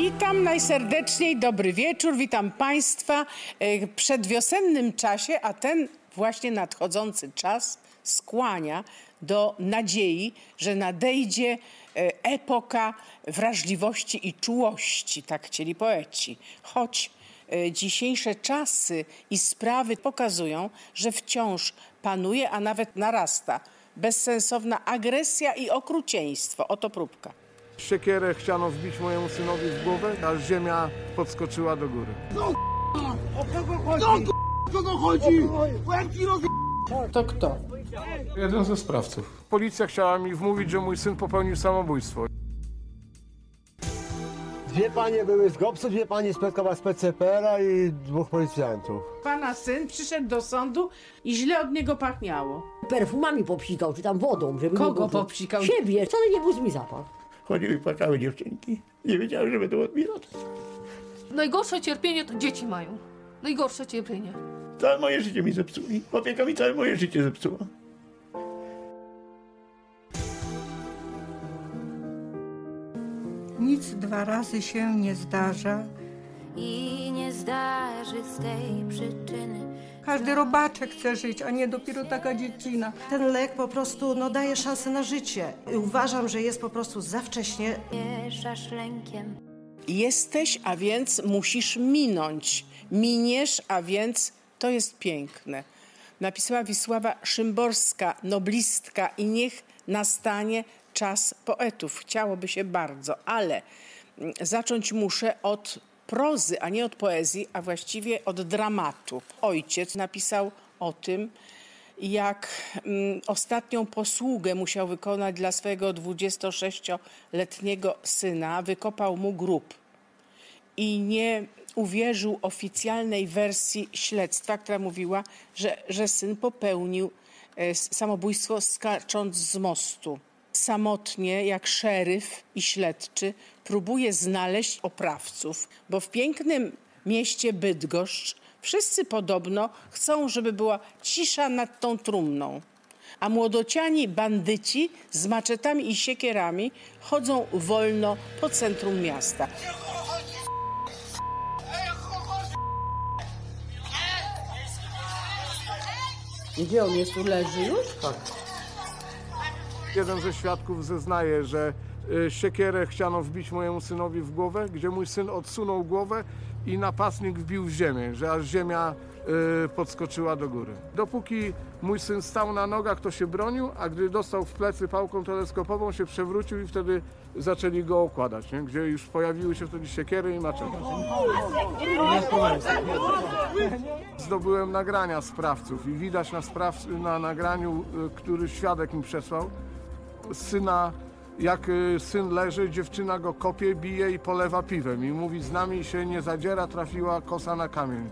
Witam najserdeczniej, dobry wieczór, witam Państwa e, w przedwiosennym czasie, a ten właśnie nadchodzący czas skłania do nadziei, że nadejdzie e, epoka wrażliwości i czułości, tak chcieli poeci. Choć e, dzisiejsze czasy i sprawy pokazują, że wciąż panuje, a nawet narasta bezsensowna agresja i okrucieństwo. Oto próbka. Siekierę chciano wbić mojemu synowi w głowę, aż ziemia podskoczyła do góry. kogo chodzi? Łeb ci roz... To kto? Jeden ze sprawców. Policja chciała mi wmówić, że mój syn popełnił samobójstwo. Dwie panie były z GOPS-u, dwie panie z PKW z PCPR-a i dwóch policjantów. Pana syn przyszedł do sądu i źle od niego pachniało. perfumami popsikał, czy tam wodą, żeby Kogo popsikał? Siebie, wcale nie był zły zapach. Chodziły i płakały dziewczynki. Nie wiedziały, że będą odbierać. Najgorsze cierpienie to dzieci mają. Najgorsze cierpienie. Całe moje życie mi zepsuli. Opieka mi całe moje życie zepsuła. Nic dwa razy się nie zdarza. I nie zdarzy z tej przyczyny. Każdy robaczek chce żyć, a nie dopiero taka dziecina. Ten lek po prostu no, daje szansę na życie. I uważam, że jest po prostu za wcześnie. Mieszasz lękiem. Jesteś, a więc musisz minąć. Miniesz, a więc to jest piękne. Napisała Wisława Szymborska, noblistka i niech nastanie czas poetów. Chciałoby się bardzo, ale mm, zacząć muszę od prozy, a nie od poezji, a właściwie od dramatu. Ojciec napisał o tym, jak mm, ostatnią posługę musiał wykonać dla swojego 26-letniego syna, wykopał mu grób i nie uwierzył oficjalnej wersji śledztwa, która mówiła, że, że syn popełnił e, samobójstwo skacząc z mostu. Samotnie, jak szeryf i śledczy, próbuje znaleźć oprawców, bo w pięknym mieście Bydgoszcz wszyscy podobno chcą, żeby była cisza nad tą trumną. A młodociani bandyci z maczetami i siekierami chodzą wolno po centrum miasta. Gdzie on jest? Tu leży już? Jeden ze świadków zeznaje, że siekierę chciano wbić mojemu synowi w głowę, gdzie mój syn odsunął głowę i napastnik wbił w ziemię, że aż ziemia y, podskoczyła do góry. Dopóki mój syn stał na nogach, to się bronił, a gdy dostał w plecy pałką teleskopową, się przewrócił i wtedy zaczęli go okładać, nie? gdzie już pojawiły się wtedy siekiery i maczety. Zdobyłem nagrania sprawców i widać na, spraw, na nagraniu, y, który świadek mi przesłał, syna, jak y, syn leży, dziewczyna go kopie, bije i polewa piwem. I mówi, z nami się nie zadziera, trafiła kosa na kamień.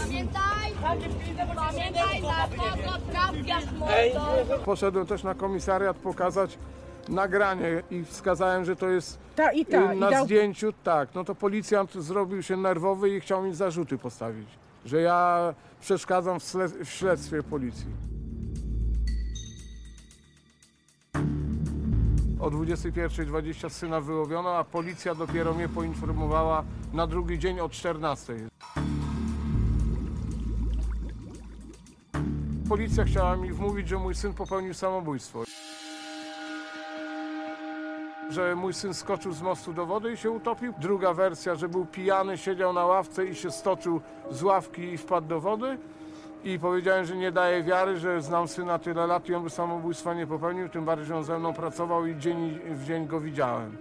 Pamiętaj! Pamiętaj, na kogo trafiasz, mordo! Poszedłem też na komisariat pokazać nagranie i wskazałem, że to jest Ta i ta. y, I na dał... zdjęciu. Tak, no to policjant zrobił się nerwowy i chciał mi zarzuty postawić, że ja przeszkadzam w, śle- w śledztwie policji. O 21.20 syna wyłowiono, a policja dopiero mnie poinformowała na drugi dzień o 14.00. Policja chciała mi wmówić, że mój syn popełnił samobójstwo. Że mój syn skoczył z mostu do wody i się utopił. Druga wersja, że był pijany, siedział na ławce i się stoczył z ławki i wpadł do wody. I powiedziałem, że nie daję wiary, że znam syna tyle lat i on by samobójstwa nie popełnił, tym bardziej, że on ze mną pracował i dzień w dzień go widziałem.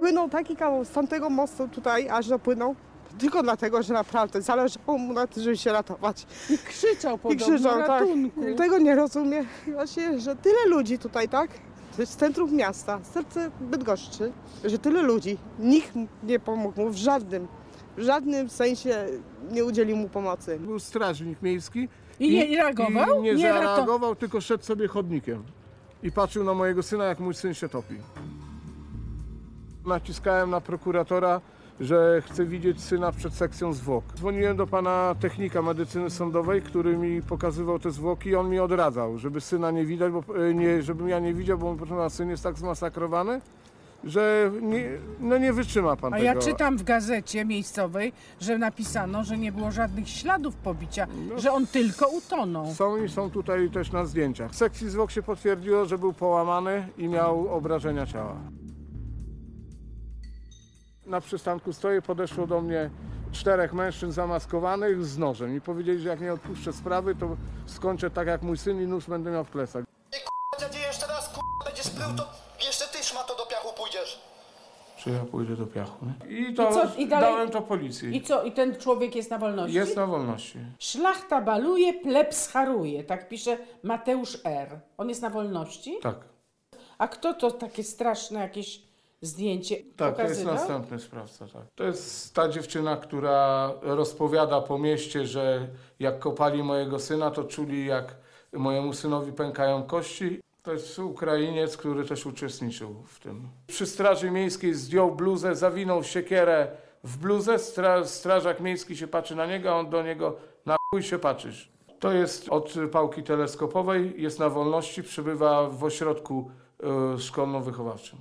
Płynął taki kawał z tamtego mostu tutaj, aż dopłynął. Tylko dlatego, że naprawdę zależało mu na tym, żeby się ratować. I krzyczał I podobno krzyczał, tak. ratunku. Tego nie rozumie. Właśnie, że tyle ludzi tutaj, tak? To jest centrum miasta, serce Bydgoszczy, że tyle ludzi. Nikt nie pomógł mu w żadnym, w żadnym sensie nie udzielił mu pomocy. Był strażnik miejski. I nie reagował? I nie, Nie zareagował, tylko szedł sobie chodnikiem. I patrzył na mojego syna, jak mój syn się topi. Naciskałem na prokuratora, że chcę widzieć syna przed sekcją zwłok. Dzwoniłem do pana technika medycyny sądowej, który mi pokazywał te zwłoki i on mi odradzał, żeby syna nie widać, bo, e, nie, żebym ja nie widział, bo proszę pana, syn jest tak zmasakrowany, że nie, no nie wytrzyma pan A tego. ja czytam w gazecie miejscowej, że napisano, że nie było żadnych śladów pobicia, że on tylko utonął. Są i są tutaj też na zdjęciach. W sekcji zwłok się potwierdziło, że był połamany i miał obrażenia ciała. Na przystanku stoję, podeszło do mnie czterech mężczyzn zamaskowanych z nożem i powiedzieli, że jak nie odpuszczę sprawy, to skończę tak jak mój syn i nóż będę miał w plecach. Ty jeszcze raz k***a będziesz prył, to jeszcze ty szmato pójdziesz. Czy ja pójdę do piachu? I to I co? I dalej- dałem to policji. I co, i ten człowiek jest na wolności? Jest na wolności. Szlachta baluje, plebs haruje, tak pisze Mateusz R. On jest na wolności? Tak. A kto to takie straszne jakieś zdjęcie Tak, to jest pokazywał? następny sprawca, tak. To jest ta dziewczyna, która rozpowiada po mieście, że jak kopali mojego syna, to czuli jak mojemu synowi pękają kości. To jest Ukrainiec, który też uczestniczył w tym. Przy Straży Miejskiej zdjął bluzę, zawinął siekierę w bluzę, stra strażak miejski się patrzy na niego, a on do niego na chuj się patrzysz. To jest od pałki teleskopowej, jest na wolności, przybywa w ośrodku y, szkolno-wychowawczym.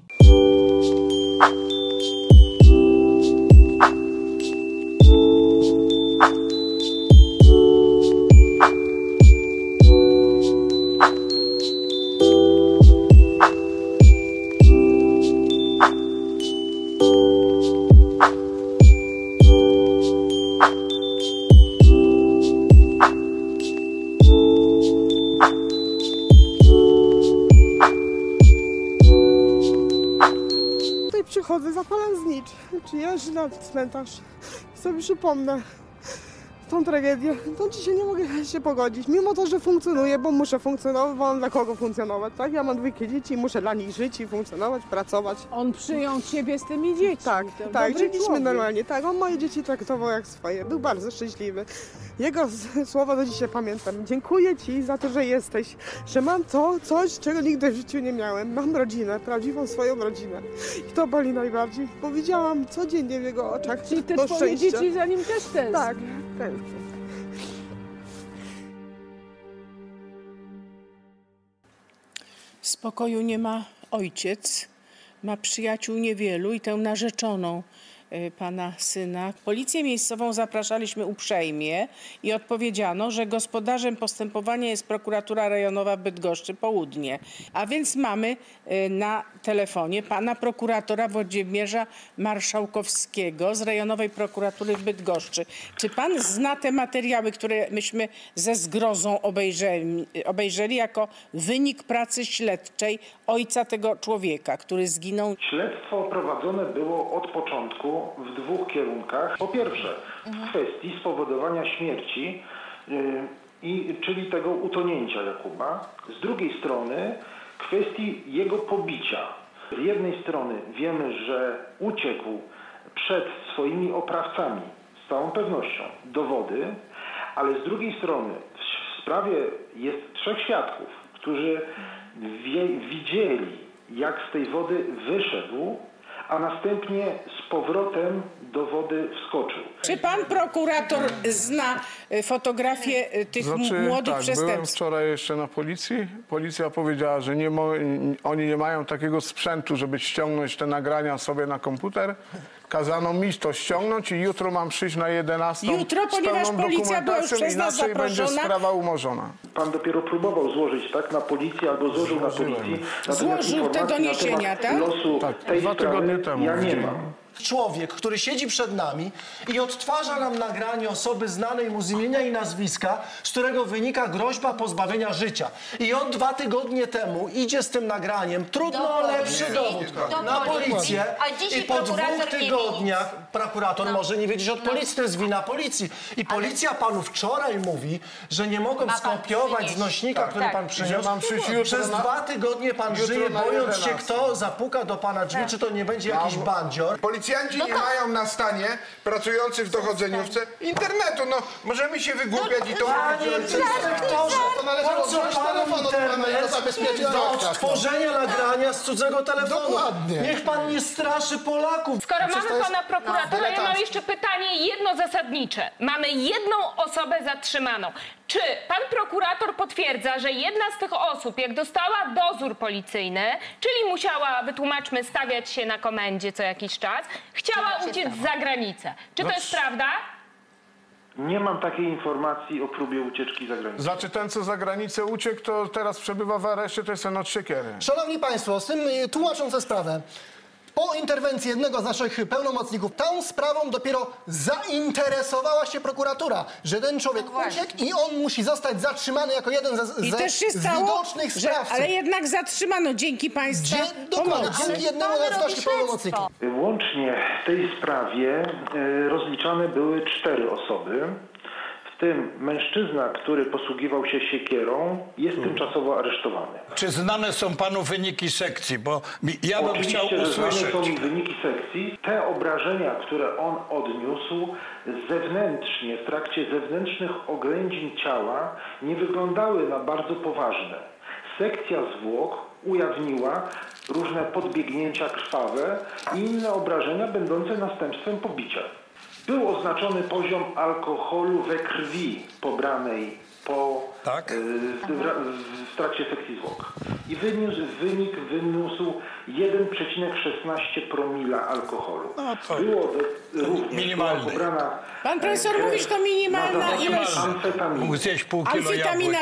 Na cmentarz. Sobie przypomnę tą tragedię. To dzisiaj nie mogę się pogodzić, mimo to, że funkcjonuję, bo muszę funkcjonować, bo mam dla kogo funkcjonować, tak? Ja mam dwójkę dzieci, muszę dla nich żyć i funkcjonować, pracować. On przyjął ciebie z tymi dziećmi. Tak, To tak, żyliśmy normalnie, tak, on moje dzieci traktował jak swoje, był bardzo szczęśliwy. Jego słowa do dzisiaj pamiętam. Dziękuję Ci za to, że jesteś, że mam to, coś, czego nigdy w życiu nie miałem. Mam rodzinę, prawdziwą swoją rodzinę. I to boli najbardziej, bo widziałam codziennie w jego oczach Czyli te twoje szczęście. dzieci za nim też tęsknią. Tak, tęsknię. Spokoju nie ma ojciec, ma przyjaciół niewielu i tę narzeczoną pana syna. Policję miejscową zapraszaliśmy uprzejmie i odpowiedziano, że gospodarzem postępowania jest prokuratura rejonowa Bydgoszczy Południe. A więc mamy y, na telefonie pana prokuratora Włodzimierza Marszałkowskiego z rejonowej prokuratury w Bydgoszczy. Czy pan zna te materiały, które myśmy ze zgrozą obejrzeli, obejrzeli jako wynik pracy śledczej ojca tego człowieka, który zginął Śledztwo prowadzone było od początku w dwóch kierunkach. Po pierwsze, w kwestii spowodowania śmierci, yy, i, czyli tego utonięcia Jakuba. Z drugiej strony, kwestii jego pobicia. Z jednej strony wiemy, że uciekł przed swoimi oprawcami, z całą pewnością, do wody, ale z drugiej strony w sprawie jest trzech świadków, którzy wie, widzieli, jak z tej wody wyszedł, a następnie z powrotem do wody wskoczył. Czy pan prokurator zna y, fotografię y, tych Znaczy, młodych tak, byłem przestępców? wczoraj jeszcze na policji. Policja powiedziała, że nie mo- oni nie mają takiego sprzętu, żeby ściągnąć te nagrania sobie na komputer. Kazano mi to ściągnąć i jutro mam przyjść na 11 Jutro, z ponieważ pełną policja była już dokumentacją, przez nas inaczej będzie zaproszona. sprawa umorzona. Pan dopiero próbował złożyć tak na policję albo złożył na policji. Natomiast Złożył te informacji na doniesienia, temat tak? Losu Tak, tej dwa sprawy tygodnie temu Ja nie mam. Człowiek, który siedzi przed nami i odtwarza nam nagranie osoby znanej mu z imienia i nazwiska, z którego wynika groźba pozbawienia życia. I on dwa tygodnie temu idzie z tym nagraniem, trudno Do o lepszy policji. dowód, Do na policji. policję. A dzisiaj I po dwóch tygodniach prokurator No. może nie wiedzieć od policji, to jest wina policji. I policja panu wczoraj mówi, że nie mogą pan skopiować przynieść. z nośnika, Tak. który Tak. pan przyniósł. Mam przyjść jutro Przez na- dwa tygodnie pan jutro żyje, na bojąc się, 11. kto zapuka do pana drzwi, czy to nie będzie jakiś bandzior. Policjanci nie mają na stanie, pracujący w dochodzeniówce, internetu. No, możemy się wygłupiać i to Panie inspektorze, po co panu internet do odtworzenia nagrania z cudzego telefonu? Dokładnie. Niech pan nie straszy Polaków. Skoro mamy to jest- pana prokuratora, No, ja mam jeszcze pytanie jedno zasadnicze. Mamy jedną osobę zatrzymaną. Czy pan prokurator potwierdza, że jedna z tych osób, jak dostała dozór policyjny, czyli musiała, wytłumaczmy, stawiać się na komendzie co jakiś czas, chciała uciec za granicę? Czy to No jest prawda? Nie mam takiej informacji o próbie ucieczki za granicę. Znaczy ten, co za granicę uciekł, to teraz przebywa w areszcie, to jest ten od siekiery. Szanowni Państwo, z tym y, tłumacząc tę sprawę, po interwencji jednego z naszych pełnomocników, tą sprawą dopiero zainteresowała się prokuratura, że ten człowiek uciekł i on musi zostać zatrzymany jako jeden ze, I ze też się stało, widocznych że, sprawców. ale jednak zatrzymano dzięki państwa Dzie- dokładnie, pomocy. dzięki jednemu z naszych pełnomocników. Łącznie w tej sprawie e, rozliczane były cztery osoby, tym mężczyzna, który posługiwał się siekierą, jest tymczasowo aresztowany. Czy znane są panu wyniki sekcji? Bo ja bym Oczywiście, chciał że znane usłyszeć. są mi wyniki sekcji. Te obrażenia, które on odniósł zewnętrznie, w trakcie zewnętrznych oględzin ciała, nie wyglądały na bardzo poważne. Sekcja zwłok ujawniła różne podbiegnięcia krwawe i inne obrażenia będące następstwem pobicia. Był oznaczony poziom alkoholu we krwi pobranej po Tak. y, w, w, w trakcie sekcji zwłok. I wyniósł, wynik wyniósł 1,16 promila alkoholu. No to Było do, również minimalny. była pobrana Pan profesor e, mówi, że to minimalna ilość.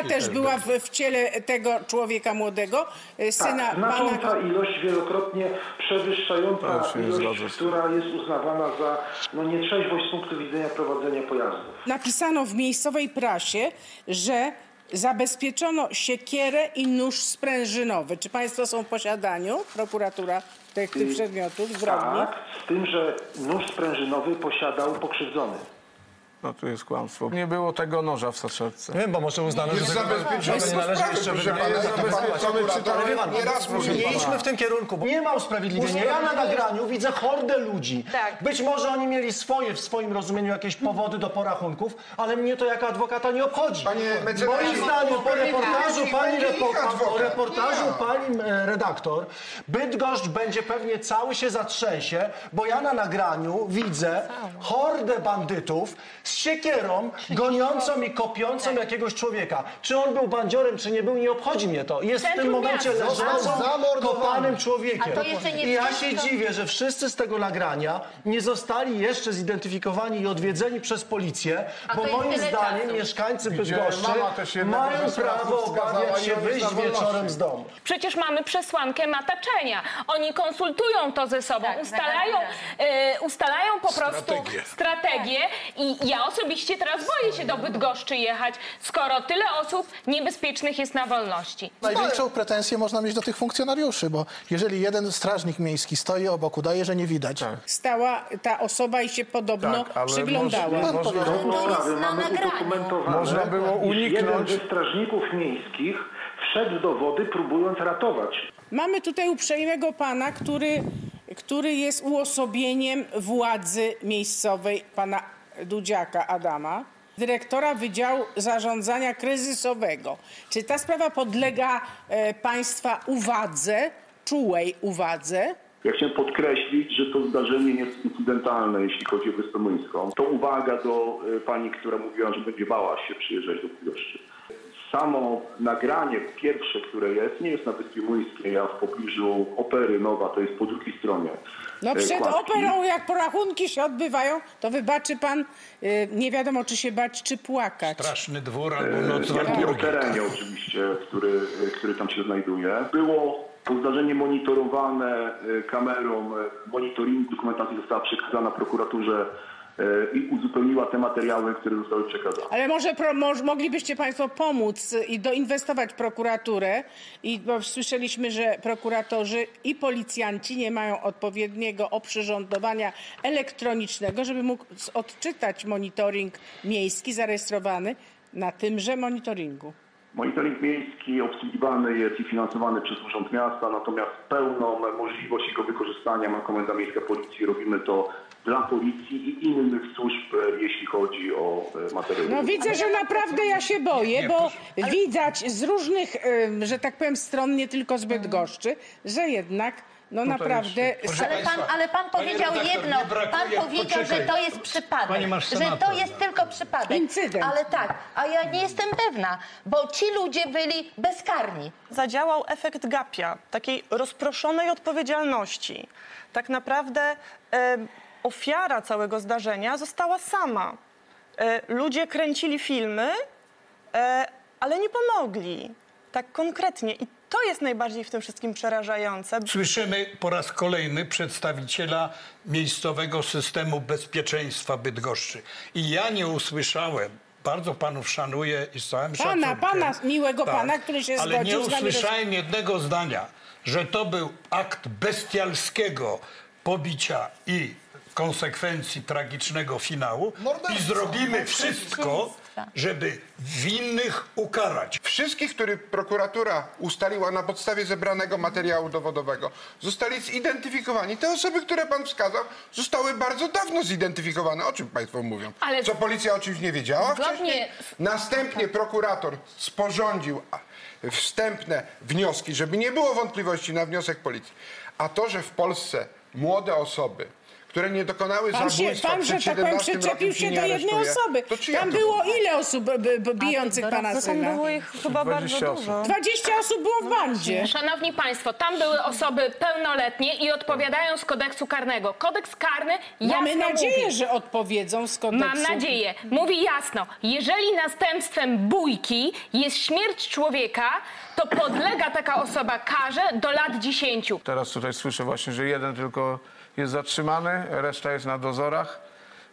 i też była w, w ciele tego człowieka młodego, e, syna Tak, pana. znacząca ilość, wielokrotnie przewyższająca nie ilość, która jest uznawana za no, nietrzeźwość z punktu widzenia prowadzenia pojazdów. Napisano w miejscowej prasie, że zabezpieczono siekierę i nóż sprężynowy. Czy państwo są w posiadaniu, prokuratura, tych, tych przedmiotów zbrodni? Tak, z tym, że nóż sprężynowy posiadał pokrzywdzony. No tu jest kłamstwo. Nie było tego noża w soczewce. Nie wiem, bo może uznano, Jest że tego zabezpieczony. nie należy jeszcze Proszę wydawać. pana, jest zabezpieczony, to- prokurator Ale wie pan, nie raz mówił. nie idźmy w tym kierunku, bo nie ma usprawiedliwienia. Ja na nagraniu widzę hordę ludzi. Tak. Być może oni mieli swoje, w swoim rozumieniu, jakieś powody do porachunków, ale mnie to jako adwokata nie obchodzi. Panie mecenasie, Moim zdaniem po reportażu pani, będzie repo, ich adwokat, po reportażu pani e, redaktor, Bydgoszcz będzie pewnie cały się zatrzęsie, bo ja na nagraniu widzę hordę bandytów z siekierą, goniącą i kopiącą Tak. jakiegoś człowieka. Czy on był bandziorem, czy nie był, nie obchodzi mnie to. Jest w tym Centrum momencie miasta. leżącą, Został kopanym człowiekiem. A to jeszcze nie I ja wszystko. się dziwię, że wszyscy z tego nagrania nie zostali jeszcze zidentyfikowani i odwiedzeni przez policję, A bo to jest moim tyle zdaniem czasu. mieszkańcy Gdzie Bydgoszczy mama też jednego mają prawo skazała obawiać i się wyjść na wolności. wieczorem z domu. Przecież mamy przesłankę mataczenia. Oni konsultują to ze sobą, ustalają, e, ustalają po prostu Strategię. strategię i ja osobiście teraz boję się do Bydgoszczy jechać, skoro tyle osób niebezpiecznych jest na wolności. Największą pretensję można mieć do tych funkcjonariuszy, bo jeżeli jeden strażnik miejski stoi obok, udaje, że nie widać. Stała ta osoba i się podobno Tak, ale przyglądała. można- mamy udokumentowane, Można było iż uniknąć- jeden ze strażników miejskich wszedł do wody, próbując ratować Mamy tutaj uprzejmego pana, który, który jest uosobieniem władzy miejscowej, pana Dudziaka Adama, dyrektora Wydziału Zarządzania Kryzysowego. Czy ta sprawa podlega e, państwa uwadze, czułej uwadze? Ja chciałem podkreślić, że to zdarzenie nie jest incydentalne, jeśli chodzi o Wyspę Młyńską. To uwaga do y, pani, która mówiła, że będzie bała się przyjeżdżać do Bydgoszczy. Samo nagranie pierwsze, które jest, nie jest na Wyspie Młyńskiej, a w pobliżu Opery Nowa, to jest po drugiej stronie. No y, przed kładki. operą, jak porachunki się odbywają, to wybaczy pan, y, nie wiadomo czy się bać, czy płakać. Straszny dwór albo E, noc Ja mówię o terenie oczywiście, który, który tam się znajduje. Było to zdarzenie monitorowane e, kamerą, e, monitoring dokumentacji została przekazana prokuraturze e, i uzupełniła te materiały, które zostały przekazane. Ale może pro, moglibyście Państwo pomóc y, i doinwestować w prokuraturę, i, słyszeliśmy, że prokuratorzy i policjanci nie mają odpowiedniego oprzyrządowania elektronicznego, żeby mógł odczytać monitoring miejski zarejestrowany na tymże monitoringu. Monitoring miejski obsługiwany jest i finansowany przez Urząd Miasta, natomiast pełną możliwość jego wykorzystania ma Komenda Miejska Policji. Robimy to dla policji i innych służb, e, jeśli chodzi o e, materiały. No widzę, że naprawdę ja się boję, bo widać z różnych, że tak powiem, stron, nie tylko z Bydgoszczy, że jednak no naprawdę... Ale pan, ale pan powiedział jedno. Pan powiedział, że to jest przypadek. Pani Że senator. to jest tylko przypadek. Incydent. Ale tak, a ja nie jestem pewna, bo ci ludzie byli bezkarni. zadziałał efekt gapia, takiej rozproszonej odpowiedzialności. Tak naprawdę e, ofiara całego zdarzenia została sama. E, ludzie kręcili filmy, e, ale nie pomogli. Tak konkretnie. I to jest najbardziej w tym wszystkim przerażające. Słyszymy po raz kolejny przedstawiciela miejscowego systemu bezpieczeństwa Bydgoszczy. I ja nie usłyszałem, bardzo panów szanuję i z całym Pana, szacunkiem. pana, miłego pana, który się ale nie usłyszałem jednego zdania, że to był akt bestialskiego pobicia i konsekwencji tragicznego finału i zrobimy wszystko, żeby winnych ukarać. Wszystkich, których prokuratura ustaliła na podstawie zebranego materiału dowodowego, zostali zidentyfikowani. Te osoby, które pan wskazał, zostały bardzo dawno zidentyfikowane. O czym państwo mówią? Ale- Co policja o czymś nie wiedziała Zgodnie wcześniej? Następnie prokurator sporządził wstępne wnioski, żeby nie było wątpliwości na wniosek policji. A to, że w Polsce młode osoby, które nie dokonały Pan, się, zabójstwa pan, przed że tak powiem, 17 przyczepił się do jednej aresztuje, osoby. Tam to było ile osób b, b, bijących pana No tam syna? było ich chyba bardzo 20 osób. dużo. 20 osób było w bandzie. Szanowni Państwo, tam były osoby pełnoletnie i odpowiadają z kodeksu karnego. Kodeks karny jasno Mamy nadzieję, mówi, że odpowiedzą z kodeksu. Mam nadzieję. Mówi jasno, jeżeli następstwem bójki jest śmierć człowieka, to podlega taka osoba karze do lat 10. Teraz tutaj słyszę właśnie, że jeden tylko jest zatrzymany, reszta jest na dozorach.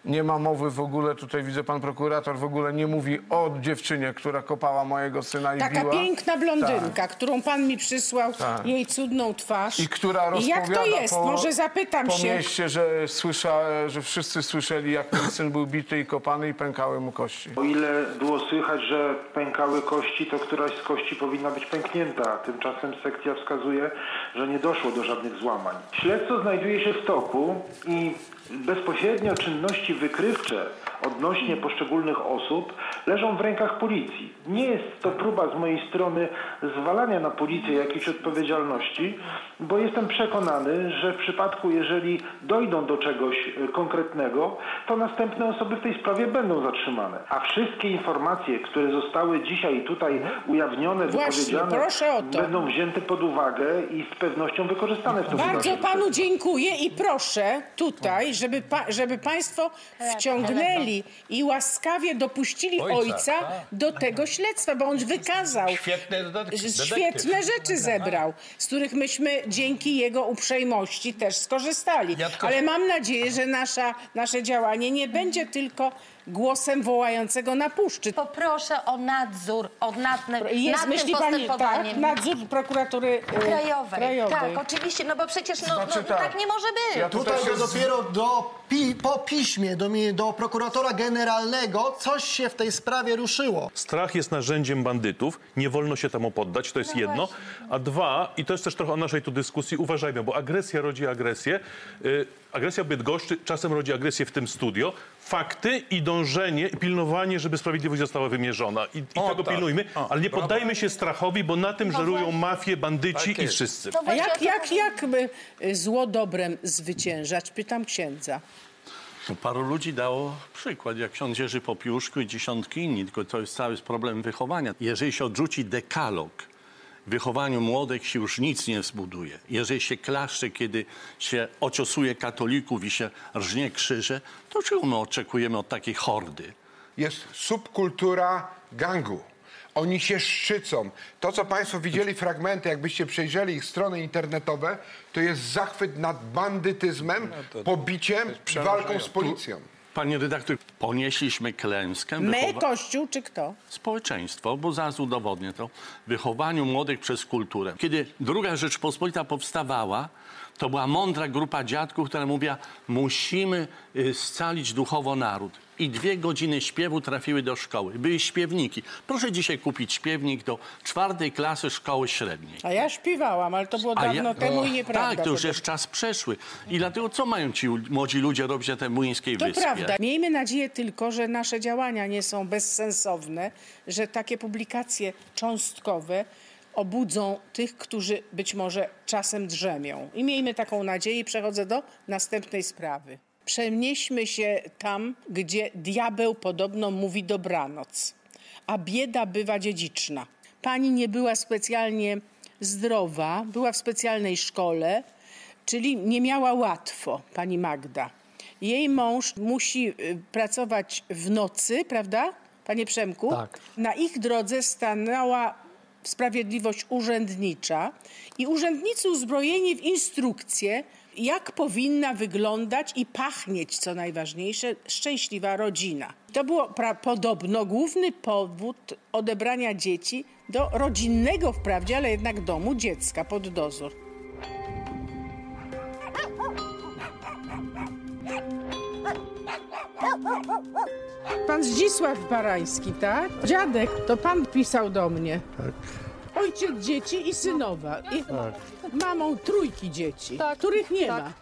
Nie ma mowy w ogóle, tutaj widzę pan prokurator w ogóle nie mówi o dziewczynie, która kopała mojego syna i Taka biła. piękna blondynka, którą pan mi przysłał, Tak. jej cudną twarz. I która I jak rozpowiada to jest? po, Może zapytam po się. mieście, że, słysza, że wszyscy słyszeli, jak ten syn był bity i kopany i pękały mu kości. O ile było słychać, że pękały kości, to któraś z kości powinna być pęknięta. Tymczasem sekcja wskazuje, że nie doszło do żadnych złamań. Śledztwo znajduje się w toku i bezpośrednio czynności wykrywcze odnośnie poszczególnych osób leżą w rękach policji. Nie jest to próba z mojej strony zwalania na policję jakiejś odpowiedzialności, bo jestem przekonany, że w przypadku, jeżeli dojdą do czegoś e, konkretnego, to następne osoby w tej sprawie będą zatrzymane. A wszystkie informacje, które zostały dzisiaj tutaj ujawnione, Właśnie, wypowiedziane, proszę o to. będą wzięte pod uwagę i z pewnością wykorzystane w tym Bardzo wydarzeniu. panu dziękuję i proszę tutaj, żeby, pa, żeby państwo wciągnęli i łaskawie dopuścili Ojca, ojca, do tego śledztwa, bo on wykazał. Że Świetne rzeczy zebrał, z których myśmy dzięki jego uprzejmości też skorzystali. Ja Ale mam nadzieję, że nasza, nasze działanie nie będzie tylko głosem wołającego na puszczy. Poproszę o nadzór od nad, nad Jest, tym myśli pani, tak, postępowaniem. nadzór prokuratury e, Krajowej. krajowej. Tak, oczywiście, no bo przecież no, Znaczy no, tak. tak nie może być. Ja Tutaj Tutaj to się z- dopiero do, pi, po piśmie do, mi- do prokuratora generalnego coś się w tej sprawie ruszyło. Strach jest narzędziem bandytów, nie wolno się temu poddać, to jest jedno. A dwa, i to jest też trochę o naszej tu dyskusji, uważajmy, bo agresja rodzi agresję. Y, agresja Bydgoszczy czasem rodzi agresję w tym studio. Fakty i dążenie, i pilnowanie, żeby sprawiedliwość została wymierzona. I, i tego tak. pilnujmy, O, ale nie brawo. poddajmy się strachowi, bo na tym żerują mafie, bandyci Tak i jest. wszyscy. A jak, jak, jak by y, zło dobrem zwyciężać? Pytam księdza. No, paru ludzi dało przykład, jak ksiądz Jerzy Popiłuszku i dziesiątki inni, tylko to jest cały problem wychowania. Jeżeli się odrzuci dekalog, w wychowaniu młodych się już nic nie zbuduje. Jeżeli się klaszcze, kiedy się ociosuje katolików i się rżnie krzyże, to czego my oczekujemy od takiej hordy? jest subkultura gangu. Oni się szczycą. To, co Państwo widzieli, fragmenty, jakbyście przejrzeli ich strony internetowe, to jest zachwyt nad bandytyzmem, pobiciem, walką z policją. Panie redaktor, ponieśliśmy klęskę. My, wychowa- Kościół czy kto? społeczeństwo, bo zaraz udowodnię to, wychowaniu młodych przez kulturę. Kiedy druga Rzeczpospolita powstawała, to była mądra grupa dziadków, która mówiła, musimy y, scalić duchowo naród. I dwie godziny śpiewu trafiły do szkoły. Były śpiewniki. Proszę dzisiaj kupić śpiewnik do czwartej klasy szkoły średniej. A ja śpiewałam, ale to było A dawno ja- temu i nieprawda. Tak, to już jest czas przeszły. I dlatego co mają ci młodzi ludzie robić na tej młyńskiej To wyspie? prawda. Miejmy nadzieję tylko, że nasze działania nie są bezsensowne, że takie publikacje cząstkowe obudzą tych, którzy być może czasem drzemią. I miejmy taką nadzieję i przechodzę do następnej sprawy. Przenieśmy się tam, gdzie diabeł podobno mówi dobranoc, a bieda bywa dziedziczna. Pani nie była specjalnie zdrowa, była w specjalnej szkole, czyli nie miała łatwo, pani Magda. Jej mąż musi y, pracować w nocy, prawda, panie Przemku? Tak. Na ich drodze stanęła sprawiedliwość urzędnicza i urzędnicy uzbrojeni w instrukcje, jak powinna wyglądać i pachnieć, co najważniejsze, szczęśliwa rodzina. To było podobno główny powód odebrania dzieci do rodzinnego wprawdzie, ale jednak domu dziecka pod dozór. Pan Zdzisław Barański, tak? Dziadek, to pan pisał do mnie. Tak. Ojciec dzieci i synowa. I Tak. mamą trójki dzieci, Tak, których nie tak. ma.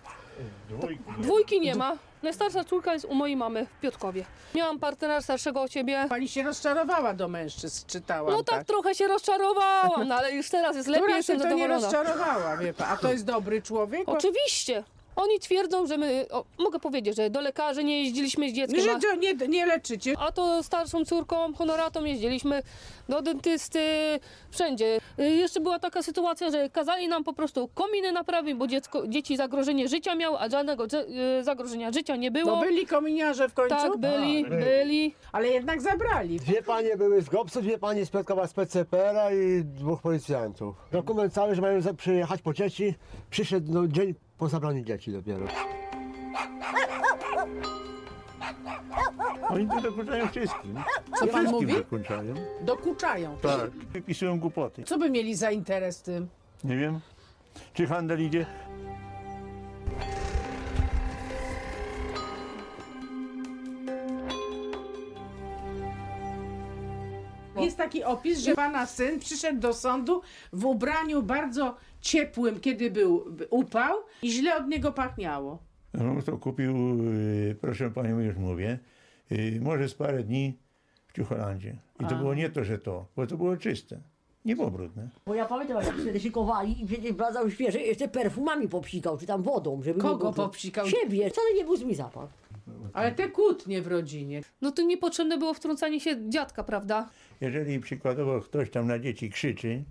Dwójki nie ma. Najstarsza córka jest u mojej mamy w Piotkowie. Miałam partnera starszego od ciebie. Pani się rozczarowała do mężczyzn, czytałam. No tak, trochę się rozczarowałam, no ale już teraz jest lepiej, Która jestem się to nie zadowolona. rozczarowała, wie pan. A to jest dobry człowiek? Oczywiście. Oni twierdzą, że my, o, mogę powiedzieć, że do lekarzy nie jeździliśmy z dzieckiem. Że a- to nie, nie leczycie. A to starszą córką, honoratą jeździliśmy do dentysty, wszędzie. Y, Jeszcze była taka sytuacja, że kazali nam po prostu kominy naprawić, bo dziecko, dzieci zagrożenie życia miały, a żadnego y, zagrożenia życia nie było. No byli kominiarze w końcu? Tak, byli, A, byli. Ale jednak zabrali. Dwie panie były z GOPS-u, dwie panie z Piotrkowa z PCPR-a i dwóch policjantów. Dokument cały, że mają przyjechać po dzieci, przyszedł no, dzień po zabraniu dzieci dopiero. Oni tu dokuczają wszystkim. Co pan wszystkim mówi? dokuczają. Dokuczają. Tak. Wypisują głupoty. Co by mieli za interes w tym? Nie wiem, czy handel idzie. Jest taki opis, że pana syn przyszedł do sądu w ubraniu bardzo ciepłym, kiedy był upał i źle od niego pachniało. No to kupił, y, proszę panią, już mówię, y, może z parę dni w Ciucholandzie. I to A. było nie to, że to, bo to było czyste. Nie było brudne. Bo ja pamiętam, jak wtedy szykowali i przecież bradzał świeże, jeszcze perfumami popsikał, czy tam wodą, żeby... Kogo nie było- popsikał? Siebie, wcale nie był zły zapach. Ale te kłótnie w rodzinie. No to niepotrzebne było wtrącanie się dziadka, prawda? Jeżeli przykładowo ktoś tam na dzieci krzyczy...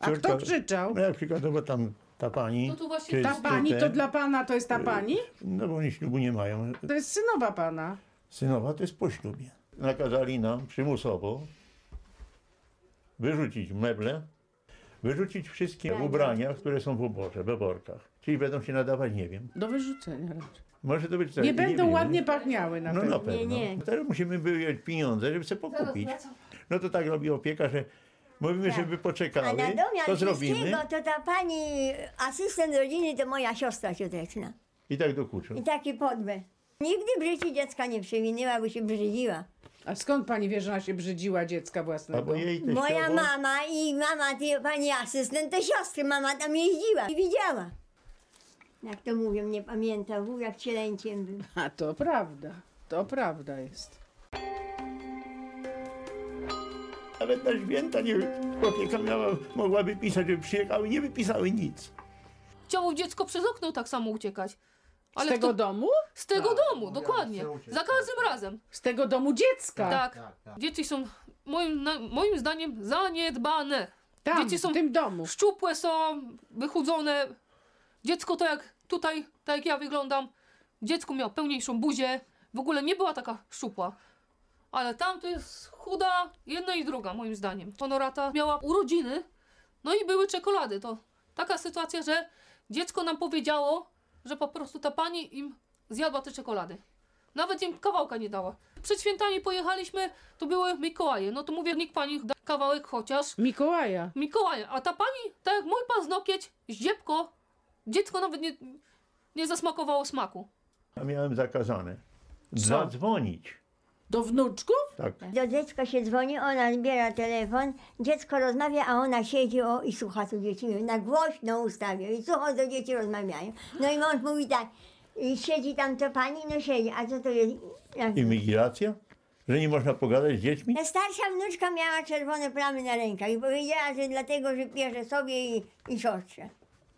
A kto krzyczał? No jak przykładowo tam ta pani... No to właśnie czy- Ta czy pani ten- to dla pana to jest ta pani? No bo oni ślubu nie mają. To jest synowa pana. Synowa to jest po ślubie. Nakazali nam przymusowo wyrzucić meble, wyrzucić wszystkie ubrania, które są w uborze, we workach. Czyli będą się nadawać, nie wiem. Do wyrzucenia raczej. Może to być tak, Nie będą wiemy. ładnie pachniały na No pewno. na pewno. Teraz musimy wyjąć pieniądze, żeby sobie pokupić. No to tak robi opieka, że mówimy, żeby A poczekały, na domiar to zrobimy to ta pani asystent rodziny to moja siostra cioteczna. i tak dokuczą. I taki podbę. Nigdy w życiu dziecka nie przewinęła, bo się brzydziła. A skąd pani wie, że ona się brzydziła dziecka własnego? Moja mama i mama tej pani asystent to siostry. Mama tam jeździła i widziała. Jak to mówią, nie pamiętam, wujak cielęciem był. A to prawda. To prawda jest. Nawet na święta nie, opieka miała, mogłaby pisać, żeby przyjechały, nie wypisały nic. Chciało dziecko przez okno tak samo uciekać. Z tego kto- domu? Z tego domu, dokładnie. Za każdym razem. Z tego domu dziecka? Tak. Dzieci są moim, na, moim zdaniem zaniedbane. Tam, Dzieci są w tym domu. Szczupłe są, wychudzone. Dziecko to jak tutaj, tak jak ja wyglądam. Dziecko miało pełniejszą buzię. W ogóle nie była taka szczupła. Ale tam to jest chuda jedna i druga, moim zdaniem. Honorata miała urodziny, no i były czekolady. To taka sytuacja, że dziecko nam powiedziało, że po prostu ta pani im zjadła te czekolady. Nawet im kawałka nie dała. Przed świętami pojechaliśmy, to były Mikołaje. No to mówię, niech pani da kawałek chociaż. Mikołaja. Mikołaja. A ta pani, tak jak mój paznokieć, zdziebko, dziecko nawet nie, nie zasmakowało smaku. A miałem zakazane zadzwonić. Do wnuczków? Tak. Do dziecka się dzwoni, ona zbiera telefon, dziecko rozmawia, a ona siedzi o, i słucha, co dzieci. Na głośno ustawia i słucha, co dzieci rozmawiają. No i mąż mówi tak, i siedzi tam to pani, no siedzi, a co to jest? Jak- Imigracja? Że nie można pogadać z dziećmi? Ta starsza wnuczka miała czerwone plamy na rękach i powiedziała, że dlatego, że pierze sobie i, i siostrze.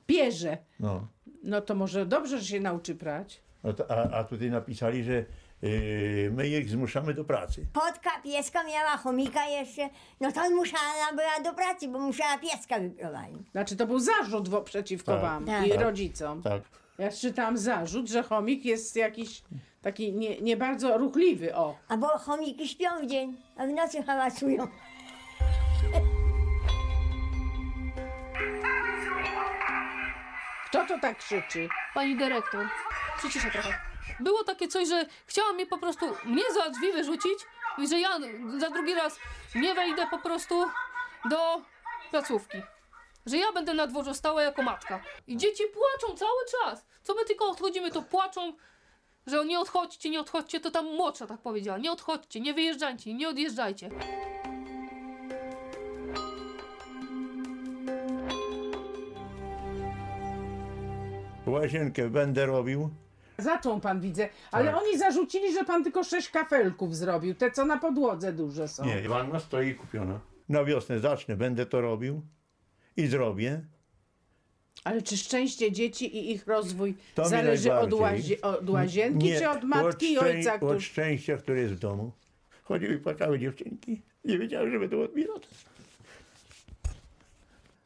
Bierze. No. No to może dobrze, że się nauczy prać. no to, a, a tutaj napisali, że my ich zmuszamy do pracy. Kotka, pieska miała, chomika jeszcze, no to musiała była do pracy, bo musiała pieska wyprowadzić. Znaczy to był zarzut wo- przeciwko Tak. wam Tak. i Tak. rodzicom. Tak. Ja czytałam zarzut, że chomik jest jakiś taki nie, nie bardzo ruchliwy, o. Albo chomiki śpią w dzień, a w nocy hałacują. Kto to tak krzyczy? Pani dyrektor, przyciszę trochę. Było takie coś, że chciała mnie po prostu, mnie za drzwi wyrzucić i że ja za drugi raz nie wejdę po prostu do placówki. Że ja będę na dworze stała jako matka. I dzieci płaczą cały czas. Co my tylko odchodzimy, to płaczą, że nie odchodźcie, nie odchodźcie. To tam młodsza tak powiedziała. Nie odchodźcie, nie wyjeżdżajcie, nie odjeżdżajcie. Łazienkę będę robił. Zaczął pan, widzę. Ale Tak. oni zarzucili, że pan tylko sześć kafelków zrobił. Te, co na podłodze duże są. Nie, wanna stoi kupiona. Na wiosnę zacznę, będę to robił i zrobię. Ale czy szczęście dzieci i ich rozwój To mi zależy od, najbardziej. łazie, od łazienki, Nie, czy od matki i szczę- ojca, Od który... szczęścia, które jest w domu. Chodziły i płakały dziewczynki. Nie wiedziały, że będą odbierać.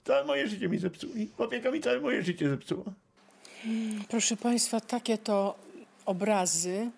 Całe moje życie mi zepsuli. Opieka mi całe moje życie zepsuła. Proszę Państwa, takie to obrazy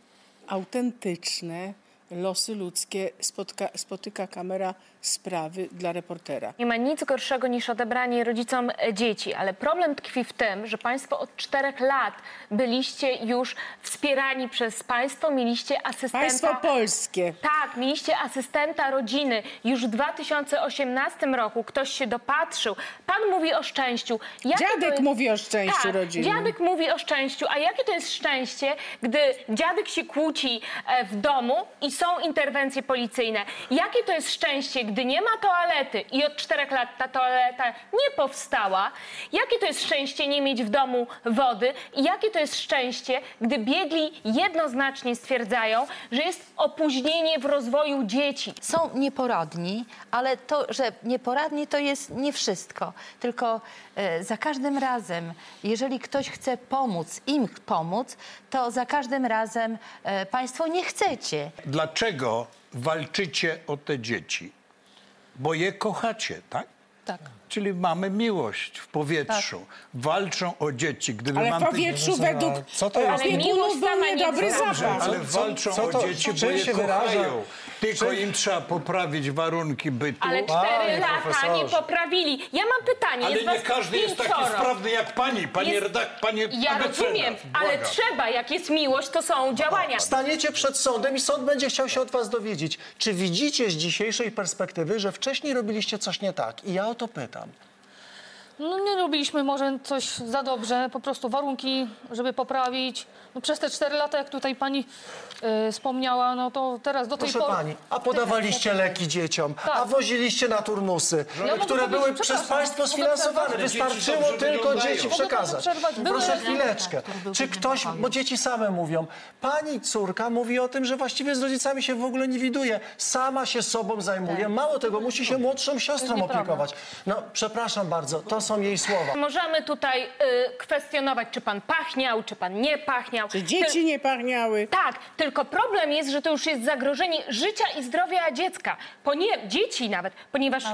autentyczne, losy ludzkie spotka, spotyka kamera sprawy dla reportera. Nie ma nic gorszego niż odebranie rodzicom dzieci, ale problem tkwi w tym, że Państwo od czterech lat byliście już wspierani przez państwo, mieliście asystenta. Państwo polskie. Tak, mieliście asystenta rodziny. Już w 2018 roku ktoś się dopatrzył. Pan mówi o szczęściu. Jakie Dziadek jest- mówi o szczęściu tak, rodzinnym. Dziadek mówi o szczęściu. A jakie to jest szczęście, gdy dziadek się kłóci e, w domu i są interwencje policyjne? Jakie to jest szczęście, gdy nie ma toalety i od czterech lat ta toaleta nie powstała? Jakie to jest szczęście nie mieć w domu wody? I jakie to jest szczęście, gdy biegli jednoznacznie stwierdzają, że jest opóźnienie w rozwoju dzieci? Są nieporadni, ale to, że nieporadni to jest nie wszystko. Tylko e, za każdym razem, jeżeli ktoś chce pomóc, im pomóc, to za każdym razem e, państwo nie chcecie. Dlaczego walczycie o te dzieci? Bo je kochacie, tak? Tak. Czyli mamy miłość w powietrzu. Walczą o dzieci. Gdyby Ale w mam te- powietrzu według Co to jest? opiekunów był niedobry zapach. ale walczą co o to- dzieci, bo je się wyraża? Tylko im trzeba poprawić warunki bytu. Ale cztery lata nie poprawili. Ja mam pytanie. Ale jest nie was każdy jest taki pięcioro. sprawny jak pani, panie Jest- redak, panie Ja rozumiem, ale błagam. trzeba, jak jest miłość, to są działania. Staniecie przed sądem i sąd będzie chciał się od was dowiedzieć, czy widzicie z dzisiejszej perspektywy, że wcześniej robiliście coś nie tak? I ja o to pytam. No nie robiliśmy może coś za dobrze, po prostu warunki, żeby poprawić. No, przez te cztery lata, jak tutaj pani e, wspomniała, no to teraz do tej Proszę pory... pani, a podawaliście leki dzieciom, a woziliście na turnusy, Ja mogę które były powiedzieć, przez przepraszam, państwo mogę sfinansowane. przerwać? Wystarczyło dobrze tylko wyglądają. dzieci Mogę przekazać. przerwać? Były Proszę leki, chwileczkę. Czy ktoś, bo dzieci same mówią, pani córka mówi o tym, że właściwie z rodzicami się w ogóle nie widuje. Sama się sobą zajmuje. Mało tego, musi się młodszą siostrą nieprawda. opiekować. No, przepraszam bardzo, to są jej słowa. Możemy tutaj y, kwestionować, czy pan pachniał, czy pan nie pachniał. Czy dzieci nie pachniały? Tak, tylko problem jest, że to już jest zagrożenie życia i zdrowia dziecka. Ponie... Dzieci nawet, ponieważ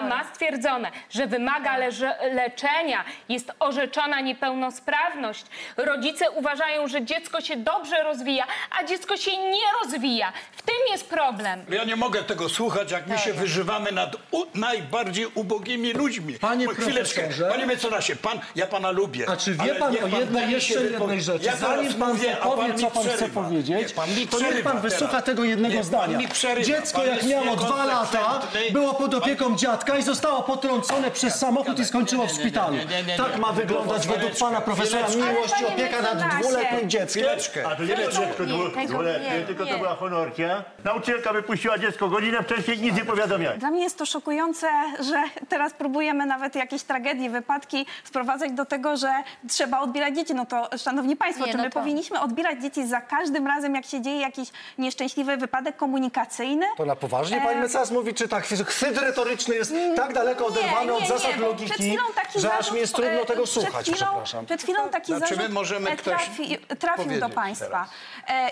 ma stwierdzone, że wymaga leże... leczenia, jest orzeczona niepełnosprawność. Rodzice uważają, że dziecko się dobrze rozwija, a dziecko się nie rozwija. W tym jest problem. Ja nie mogę tego słuchać, jak my się wyżywamy nad u, najbardziej ubogimi ludźmi. Panie Oj, Chwileczkę, profesorze. panie mecenasie, pan, ja pana lubię. A czy wie ale pan niech o jednej, mi jeszcze jednej rzeczy? Ja Zanim pan mówię, a co pan chce przerywa. powiedzieć, Nie, pan mi to niech przerywa pan wysłucha teraz. tego jednego Nie, zdania. Pan mi przerywa. Dziecko, Pan jak jest miało dwa lata, niekonsekwentny. było pod opieką dziadka i zostało potrącone przez samochód i skończyło w szpitalu. nie, nie, nie, nie. Tak ma wyglądać według pana profesora miłość i opieka nad dwuletnim dzieckiem? Chwileczkę. A to nie dziecko dwu- dwuletnie, nie, tylko to była honorcia. Nauczycielka wypuściła dziecko godzinę wcześniej, nic nie powiadomiała. Dla mnie jest to szokujące, że teraz próbujemy nawet jakieś tragedie, wypadki sprowadzać do tego, że trzeba odbierać dzieci. No to, szanowni państwo, Nie, czy no my to- powinniśmy odbierać dzieci za każdym razem, jak się dzieje jakiś nieszczęśliwy wypadek komunikacyjny? To na poważnie pani E, mecenas mówi, czy tak chwyt retoryczny jest tak daleko oderwany nie, od nie, zasad nie, logiki, przed chwilą taki że aż mi jest trudno e, tego przed słuchać, chwilą- przepraszam. Przed chwilą taki Znaczy, my zarzut możemy e, ktoś trafi, trafił do państwa. E,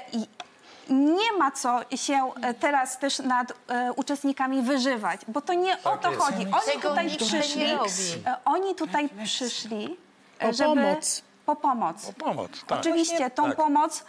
nie ma co się teraz też nad e, uczestnikami wyżywać, bo to nie o to jest. chodzi. Oni tutaj przyszli, oni tutaj przyszli, e, Po żeby... pomoc. Po pomoc. Pomoc, tak. Oczywiście, tą Tak. pomoc,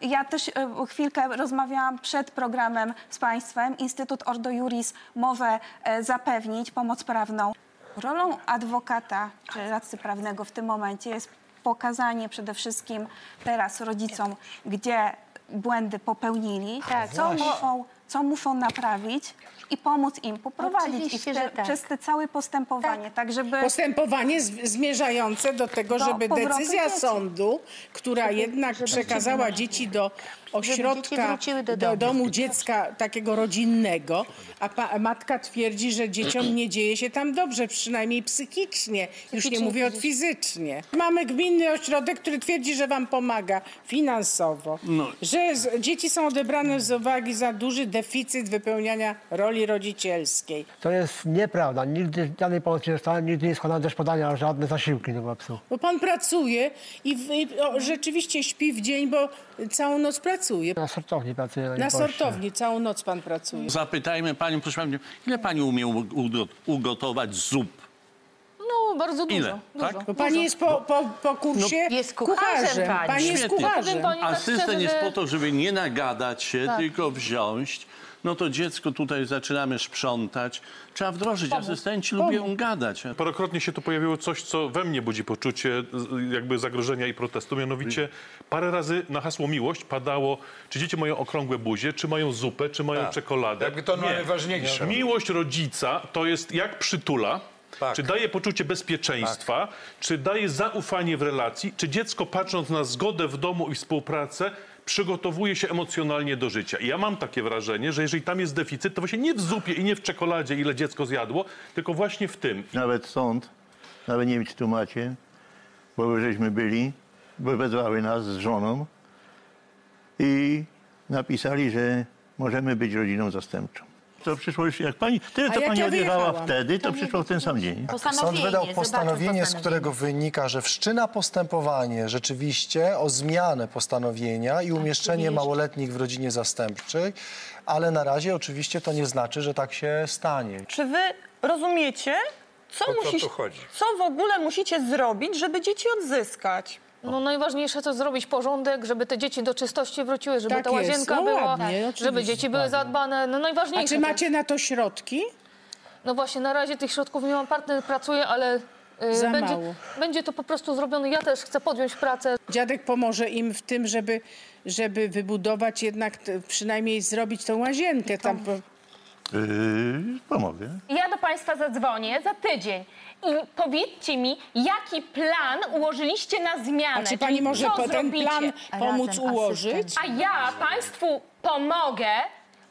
ja też e, chwilkę rozmawiałam przed programem z Państwem. Instytut Ordo Juris może e, zapewnić pomoc prawną. Rolą adwokata czy radcy prawnego w tym momencie jest pokazanie przede wszystkim teraz rodzicom, gdzie błędy popełnili, co, właśnie. muszą, co muszą naprawić i pomóc im poprowadzić ich te, tak. przez te całe postępowanie, tak, żeby... Postępowanie z- zmierzające do tego, Do żeby decyzja dzieci. sądu, która jednak przekazała dzieci do ośrodka, do do domu. domu dziecka takiego rodzinnego, a pa, matka twierdzi, że dzieciom nie dzieje się tam dobrze, przynajmniej psychicznie, już nie mówię o fizycznie. Mamy gminny ośrodek, który twierdzi, że wam pomaga finansowo, No. że z, dzieci są odebrane z uwagi za duży deficyt wypełniania roli rodzicielskiej. To jest nieprawda. Nigdy żadnej pomocy nie dostałem, nigdy nie składałem też podania o żadne zasiłki do psu. Bo pan pracuje i, w, i o, rzeczywiście śpi w dzień, bo całą noc pracuje. Na sortowni pracuję na, Na sortowni całą noc pan pracuje. Zapytajmy panią, proszę panią, ile pani umie ugotować zup? Bardzo dużo. Ile? Dużo, Tak? Bo pani jest po, po, po kursie No, jest kucharzem pani. Pani jest Świetnie. kucharzem. Powiem pani tak Asystent szczerze, jest że- po to, żeby nie nagadać się, Tak. tylko wziąć. No to dziecko tutaj zaczynamy sprzątać. Trzeba wdrożyć. Asystenci lubią gadać. Parokrotnie się tu pojawiło coś, co we mnie budzi poczucie z- jakby zagrożenia i protestu. Mianowicie parę razy na hasło miłość padało, czy dzieci mają okrągłe buzie, czy mają zupę, czy mają Tak. czekoladę. Jakby to Nie. najważniejsze. Miłość rodzica to jest jak przytula, Tak. czy daje poczucie bezpieczeństwa, czy daje zaufanie w relacji, czy dziecko patrząc na zgodę w domu i współpracę przygotowuje się emocjonalnie do życia. I ja mam takie wrażenie, że jeżeli tam jest deficyt, to właśnie nie w zupie i nie w czekoladzie, ile dziecko zjadło, tylko właśnie w tym. Nawet sąd, nawet nie wiem czy tu macie, bo żeśmy byli, bo wezwały nas z żoną i napisali, że możemy być rodziną zastępczą. To przyszło już, jak pani, tyle jak pani ja odjechała wtedy, to przyszło w ten sam dzień. Sąd wydał postanowienie, z którego wynika, że wszczyna postępowanie rzeczywiście o zmianę postanowienia i umieszczenie małoletnich w rodzinie zastępczej, ale na razie oczywiście to nie znaczy, że tak się stanie. Czy wy rozumiecie, co, musisz, co w ogóle musicie zrobić, żeby dzieci odzyskać? No najważniejsze to zrobić porządek, żeby te dzieci do czystości wróciły, żeby Tak ta jest. łazienka No była, ładnie, oczywiście, żeby dzieci były zadbane. No A najważniejsze. czy to- macie na to środki? No właśnie, na razie tych środków nie mam, partner pracuje, ale y, Za będzie, mało. będzie to po prostu zrobione. Ja też chcę podjąć pracę. Dziadek pomoże im w tym, żeby, żeby wybudować jednak, przynajmniej zrobić tą łazienkę tam. Po... Yy, pomogę. Ja do Państwa zadzwonię za tydzień i powiedzcie mi, jaki plan ułożyliście na zmianę. A czy czyli pani może co po- ten zrobicie? plan pomóc ułożyć? A ja Państwu pomogę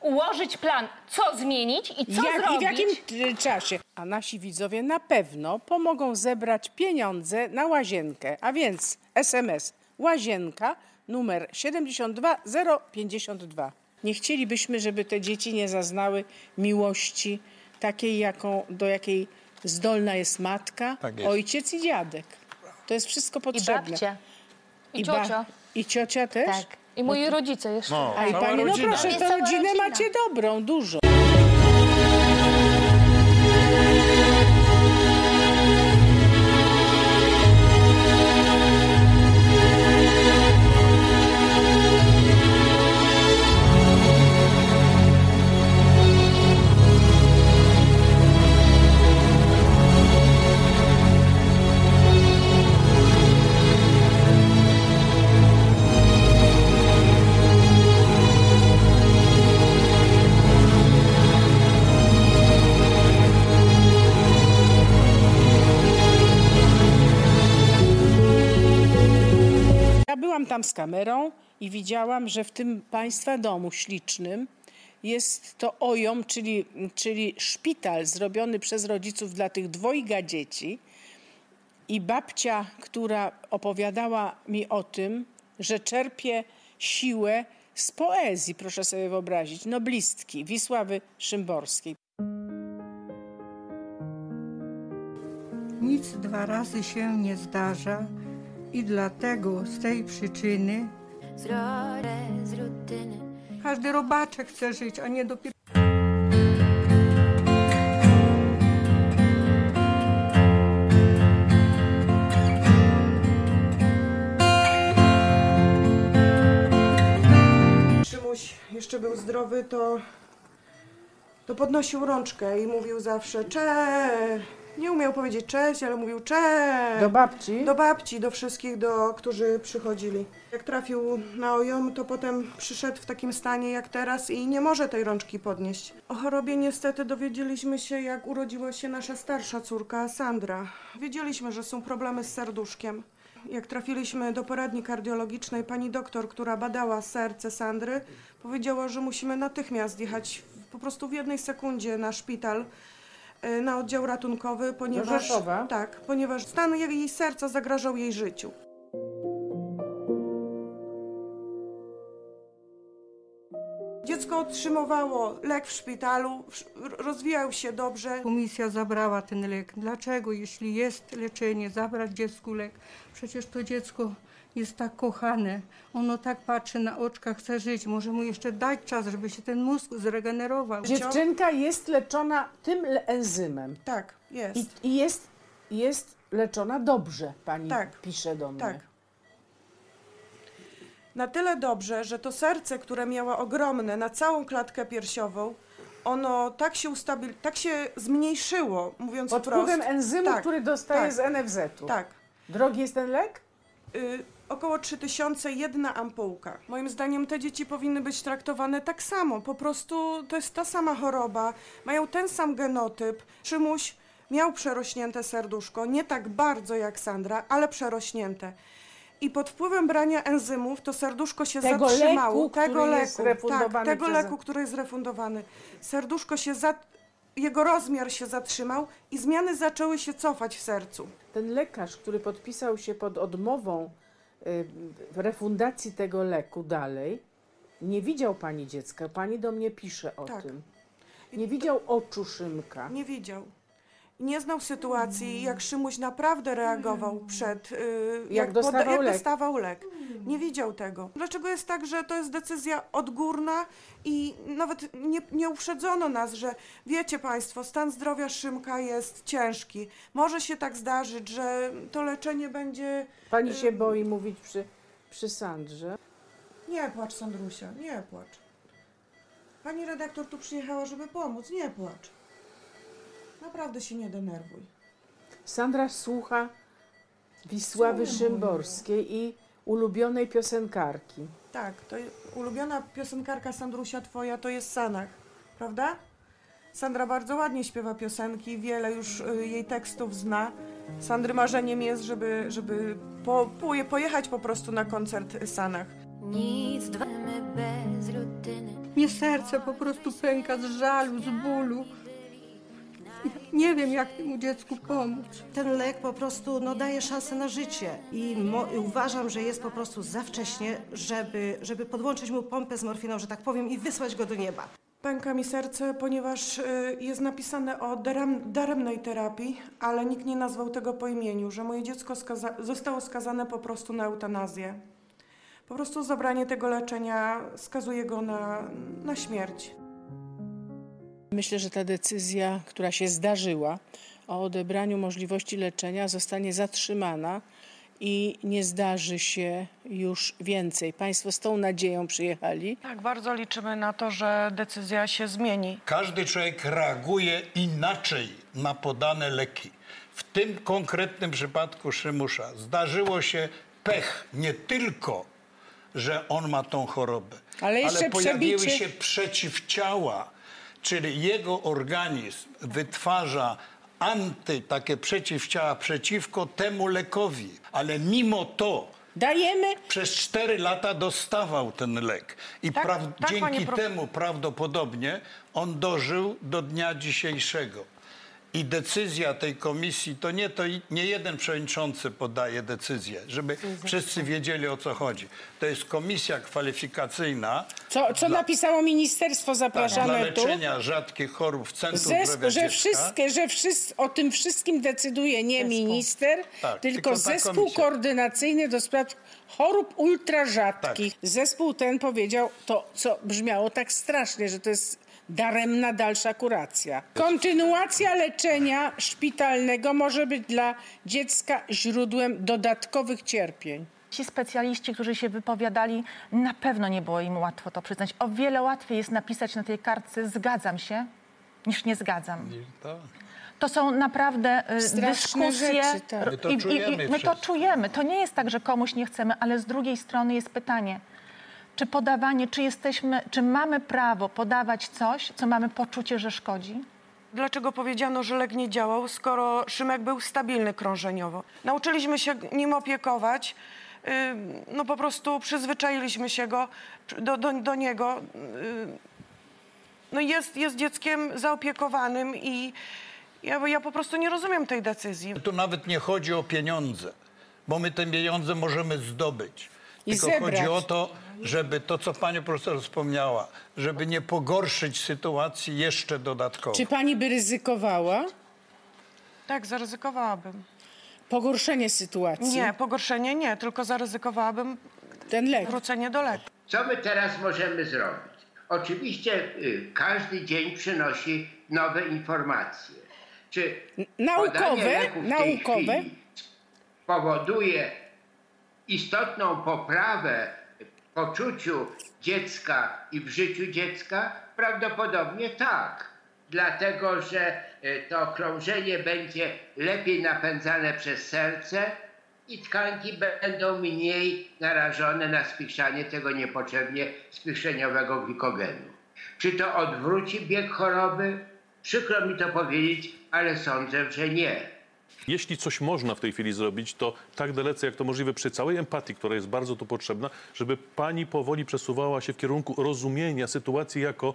ułożyć plan, co zmienić i co Jak, I w zrobić. jakim y, czasie? A nasi widzowie na pewno pomogą zebrać pieniądze na łazienkę. A więc SMS łazienka numer 72052. Nie chcielibyśmy, żeby te dzieci nie zaznały miłości takiej, jaką, do jakiej zdolna jest matka, Tak jest. ojciec i dziadek. To jest wszystko potrzebne. babcia. I ba- ciocia. I ciocia też? Tak. I moi rodzice jeszcze. No, A i cała pani, no rodzina. proszę, Jest to cała rodzinę rodzina. macie dobrą, dużo. Z kamerą i widziałam, że w tym państwa domu ślicznym jest to OJOM, czyli, czyli szpital zrobiony przez rodziców dla tych dwojga dzieci. I babcia, która opowiadała mi o tym, że czerpie siłę z poezji, proszę sobie wyobrazić, noblistki Wisławy Szymborskiej. Nic dwa razy się nie zdarza i dlatego z tej przyczyny każdy robaczek chce żyć, a nie dopiero. Szymuś jeszcze był zdrowy, to, to podnosił rączkę i mówił zawsze cześć. Nie umiał powiedzieć cześć, ale mówił cześć. Do babci? Do babci, do wszystkich, do, którzy przychodzili. Jak trafił na OJOM, to potem przyszedł w takim stanie jak teraz i nie może tej rączki podnieść. O chorobie niestety dowiedzieliśmy się, jak urodziła się nasza starsza córka, Sandra. Wiedzieliśmy, że są problemy z serduszkiem. Jak trafiliśmy do poradni kardiologicznej, pani doktor, która badała serce Sandry, powiedziała, że musimy natychmiast jechać w- po prostu w jednej sekundzie na szpital, y, na oddział ratunkowy, ponieważ, Rzeszowa? tak, ponieważ stan jej serca zagrażał jej życiu. Dziecko otrzymywało lek w szpitalu, w- rozwijał się dobrze. Komisja zabrała ten lek. Dlaczego, jeśli jest leczenie, zabrać dziecku lek? Przecież to dziecko jest tak kochane. Ono tak patrzy na oczka, chce żyć. Może mu jeszcze dać czas, żeby się ten mózg zregenerował. Dziewczynka jest leczona tym enzymem. Tak, jest. I, i jest, jest leczona dobrze, pani Tak, pisze do mnie. tak. Na tyle dobrze, że to serce, które miała ogromne na całą klatkę piersiową, ono tak się ustabil, tak się zmniejszyło, mówiąc Pod wprost. wpływem enzymu, Tak, który dostaje tak, z NFZ-u. Tak. Drogi jest ten lek? Y, około 3000 jedna ampułka. Moim zdaniem te dzieci powinny być traktowane tak samo. Po prostu to jest ta sama choroba, mają ten sam genotyp. Szymuś miał przerośnięte serduszko, nie tak bardzo jak Sandra, ale przerośnięte. I pod wpływem brania enzymów to serduszko się Tego zatrzymało. leku, tego który leku, refundowany tak, tego przez- leku, który jest refundowany. Serduszko się za... Jego rozmiar się zatrzymał i zmiany zaczęły się cofać w sercu. Ten lekarz, który podpisał się pod odmową refundacji tego leku dalej, nie widział pani dziecka. Pani do mnie pisze o Tak. tym. Nie widział oczu Szymka. Nie widział. Nie znał sytuacji, jak Szymuś naprawdę reagował przed. Yy, Jak dostawał jak lek. dostawał lek. Nie widział tego. Dlaczego jest tak, że to jest decyzja odgórna i nawet nie, nie uprzedzono nas, że wiecie Państwo, stan zdrowia Szymka jest ciężki. Może się tak zdarzyć, że to leczenie będzie. Pani się boi mówić przy, przy Sandrze. Nie płacz, Sandrusia, nie płacz. Pani redaktor tu przyjechała, żeby pomóc. Nie płacz. Naprawdę się nie denerwuj. Sandra słucha Wisławy Szymborskiej i ulubionej piosenkarki. Tak, to je- ulubiona piosenkarka Sandrusia twoja to jest Sanach, prawda? Sandra bardzo ładnie śpiewa piosenki, wiele już y, jej tekstów zna. Sandry marzeniem jest, żeby, żeby po, poje- pojechać po prostu na koncert Sanach. Nic dwa bez rutyny. Mnie serce po prostu pęka z żalu, z bólu. Nie wiem, jak temu dziecku pomóc. Ten lek po prostu no, daje szansę na życie i mo- uważam, że jest po prostu za wcześnie, żeby, żeby podłączyć mu pompę z morfiną, że tak powiem, i wysłać go do nieba. Pęka mi serce, ponieważ y, jest napisane o darem, daremnej terapii, ale nikt nie nazwał tego po imieniu, że moje dziecko skaza- zostało skazane po prostu na eutanazję. Po prostu zabranie tego leczenia skazuje go na, na śmierć. Myślę, że ta decyzja, która się zdarzyła o odebraniu możliwości leczenia, zostanie zatrzymana i nie zdarzy się już więcej. Państwo z tą nadzieją przyjechali. Tak, bardzo liczymy na to, że decyzja się zmieni. Każdy człowiek reaguje inaczej na podane leki. W tym konkretnym przypadku Szymusza zdarzyło się pech nie tylko, że on ma tą chorobę, Ale jeszcze pojawiły przebicie- się przeciwciała, czyli jego organizm wytwarza anty, takie przeciwciała przeciwko temu lekowi. Ale mimo to Dajemy Przez 4 lata dostawał ten lek. I Tak, tak, dzięki temu prawdopodobnie on dożył do dnia dzisiejszego. I decyzja tej komisji, to nie, to nie jeden przewodniczący podaje decyzję, żeby wszyscy wiedzieli o co chodzi. To jest komisja kwalifikacyjna Co, co napisało ministerstwo, tak, dla zapraszamy tu. leczenia rzadkich chorób w Centrum Zesp- Zdrowia że wszystkie, że wszyscy, o tym wszystkim decyduje nie minister, Tak, tylko, tylko zespół komisja. koordynacyjny do spraw chorób ultra rzadkich. Tak. Zespół ten powiedział to, co brzmiało tak strasznie, że to jest daremna dalsza kuracja. Kontynuacja leczenia szpitalnego może być dla dziecka źródłem dodatkowych cierpień. Ci specjaliści, którzy się wypowiadali, na pewno nie było im łatwo to przyznać. O wiele łatwiej jest napisać na tej kartce zgadzam się, niż nie zgadzam. To są naprawdę y, Straszne dyskusje. rzeczy, tak. My to I- i- i- my to czujemy. To nie jest tak, że komuś nie chcemy, ale z drugiej strony jest pytanie, czy podawanie, czy jesteśmy, czy mamy prawo podawać coś, co mamy poczucie, że szkodzi? Dlaczego powiedziano, że lek nie działał, skoro Szymek był stabilny krążeniowo? Nauczyliśmy się nim opiekować, yy, no po prostu przyzwyczailiśmy się go, do, do, do niego. Yy, no jest, jest dzieckiem zaopiekowanym i ja, ja po prostu nie rozumiem tej decyzji. Tu nawet nie chodzi o pieniądze, bo my te pieniądze możemy zdobyć. I Tylko zebrać. chodzi o to, żeby to, co pani profesor wspomniała, żeby nie pogorszyć sytuacji jeszcze dodatkowo. Czy pani by ryzykowała Tak, zaryzykowałabym. pogorszenie sytuacji? Nie, pogorszenie nie, tylko zaryzykowałabym Ten lek. wrócenie do leku. Co my teraz możemy zrobić? Oczywiście y, każdy dzień przynosi nowe informacje. Czy naukowe, podanie leku w tej naukowe. chwili powoduje istotną poprawę poczuciu dziecka i w życiu dziecka? Prawdopodobnie tak. Dlatego, że y, to krążenie będzie lepiej napędzane przez serce i tkanki będą mniej narażone na spichrzanie tego niepotrzebnie spichrzeniowego glikogenu. Czy to odwróci bieg choroby? Przykro mi to powiedzieć, ale sądzę, że nie. Jeśli coś można w tej chwili zrobić, to tak dalece jak to możliwe przy całej empatii, która jest bardzo tu potrzebna, żeby pani powoli przesuwała się w kierunku rozumienia sytuacji jako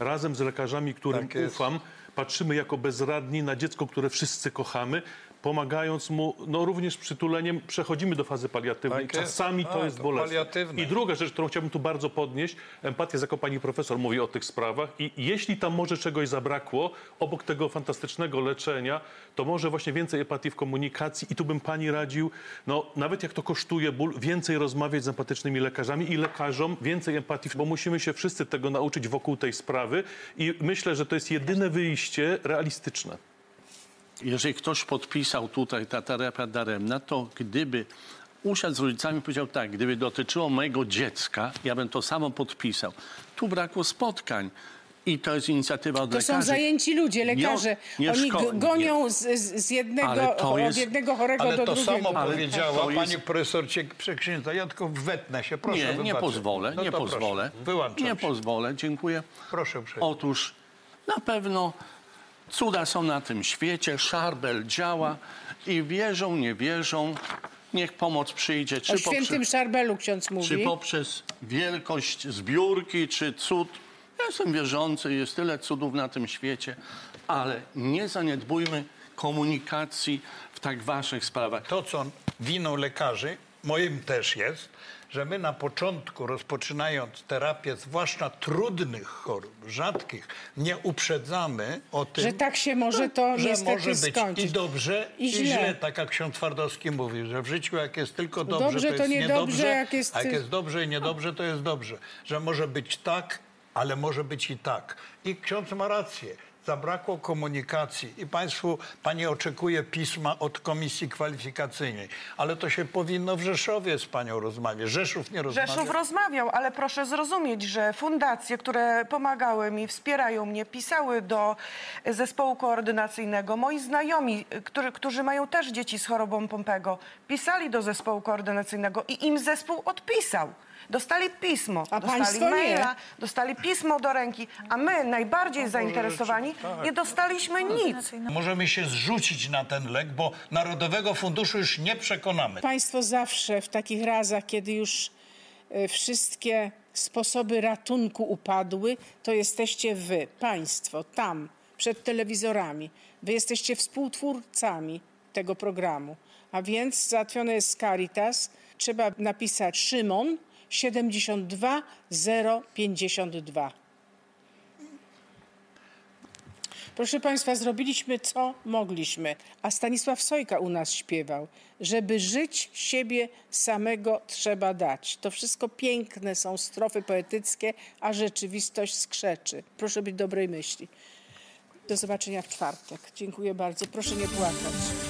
razem z lekarzami, którym Tak ufam, patrzymy jako bezradni na dziecko, które wszyscy kochamy, pomagając mu, no również przytuleniem, przechodzimy do fazy paliatywnej. Tak jest. Czasami to A, jest to bolesne. paliatywne. I druga rzecz, którą chciałbym tu bardzo podnieść, empatia, jako pani profesor mówi o tych sprawach i jeśli tam może czegoś zabrakło, obok tego fantastycznego leczenia, to może właśnie więcej empatii w komunikacji i tu bym pani radził, no nawet jak to kosztuje ból, więcej rozmawiać z empatycznymi lekarzami i lekarzom więcej empatii, bo musimy się wszyscy tego nauczyć wokół tej sprawy i myślę, że to jest jedyne wyjście realistyczne. Jeżeli ktoś podpisał tutaj ta terapia daremna, to gdyby usiadł z rodzicami i powiedział tak, gdyby dotyczyło mojego dziecka, ja bym to samo podpisał. Tu brakło spotkań. I to jest inicjatywa od To lekarzy. są zajęci ludzie, lekarze. Nie- nie Oni gonią z, z z jednego, to od jest- jednego chorego Ale do to drugiego. samo Ale powiedziała to jest- pani profesor Przekrzyńca. Ja tylko wetnę się, proszę nie, nie wybaczyć. pozwolę, No nie to pozwolę. Proszę. Wyłączam nie się. pozwolę, dziękuję. Proszę uprzejmie. Otóż na pewno cuda są na tym świecie, szarbel działa i wierzą, nie wierzą, niech pomoc przyjdzie. Czy O świętym poprze- Szarbelu ksiądz mówi. czy poprzez wielkość zbiórki, czy cud. Ja jestem wierzący, jest tyle cudów na tym świecie, ale nie zaniedbujmy komunikacji w tak ważnych sprawach. To, co winą lekarzy, moim też jest, że my na początku, rozpoczynając terapię, zwłaszcza trudnych chorób, rzadkich, nie uprzedzamy o tym, Że tak się może to że niestety może być skończyć. i dobrze, I i źle. źle. tak jak ksiądz Twardowski mówił, że w życiu jak jest tylko dobrze, Dobrze, to to jest niedobrze, niedobrze, jak jest- a jak jest dobrze i niedobrze, to jest dobrze. Że może być tak, ale może być i tak. I ksiądz ma rację. Zabrakło komunikacji i państwu, pani oczekuje pisma od komisji kwalifikacyjnej, ale to się powinno w Rzeszowie z panią rozmawiać. Rzeszów nie rozmawia. Rzeszów rozmawiał, ale proszę zrozumieć, że fundacje, które pomagały mi, wspierają mnie, pisały do zespołu koordynacyjnego. Moi znajomi, którzy, którzy mają też dzieci z chorobą Pompego, pisali do zespołu koordynacyjnego i im zespół odpisał. Dostali pismo, A dostali państwo nie. maila, dostali pismo do ręki, a my, najbardziej zainteresowani, tak. nie dostaliśmy nic. Możemy się zrzucić na ten lek, bo Narodowego Funduszu już nie przekonamy. Państwo zawsze w takich razach, kiedy już e, wszystkie sposoby ratunku upadły, to jesteście wy, państwo, tam, przed telewizorami. Wy jesteście współtwórcami tego programu. A więc załatwione jest Caritas. Trzeba napisać Szymon 72 Proszę Państwa, zrobiliśmy co mogliśmy, a Stanisław Sojka u nas śpiewał, żeby żyć siebie samego trzeba dać. To wszystko piękne są strofy poetyckie, a rzeczywistość skrzeczy. Proszę być dobrej myśli. Do zobaczenia w czwartek. Dziękuję bardzo. Proszę nie płakać.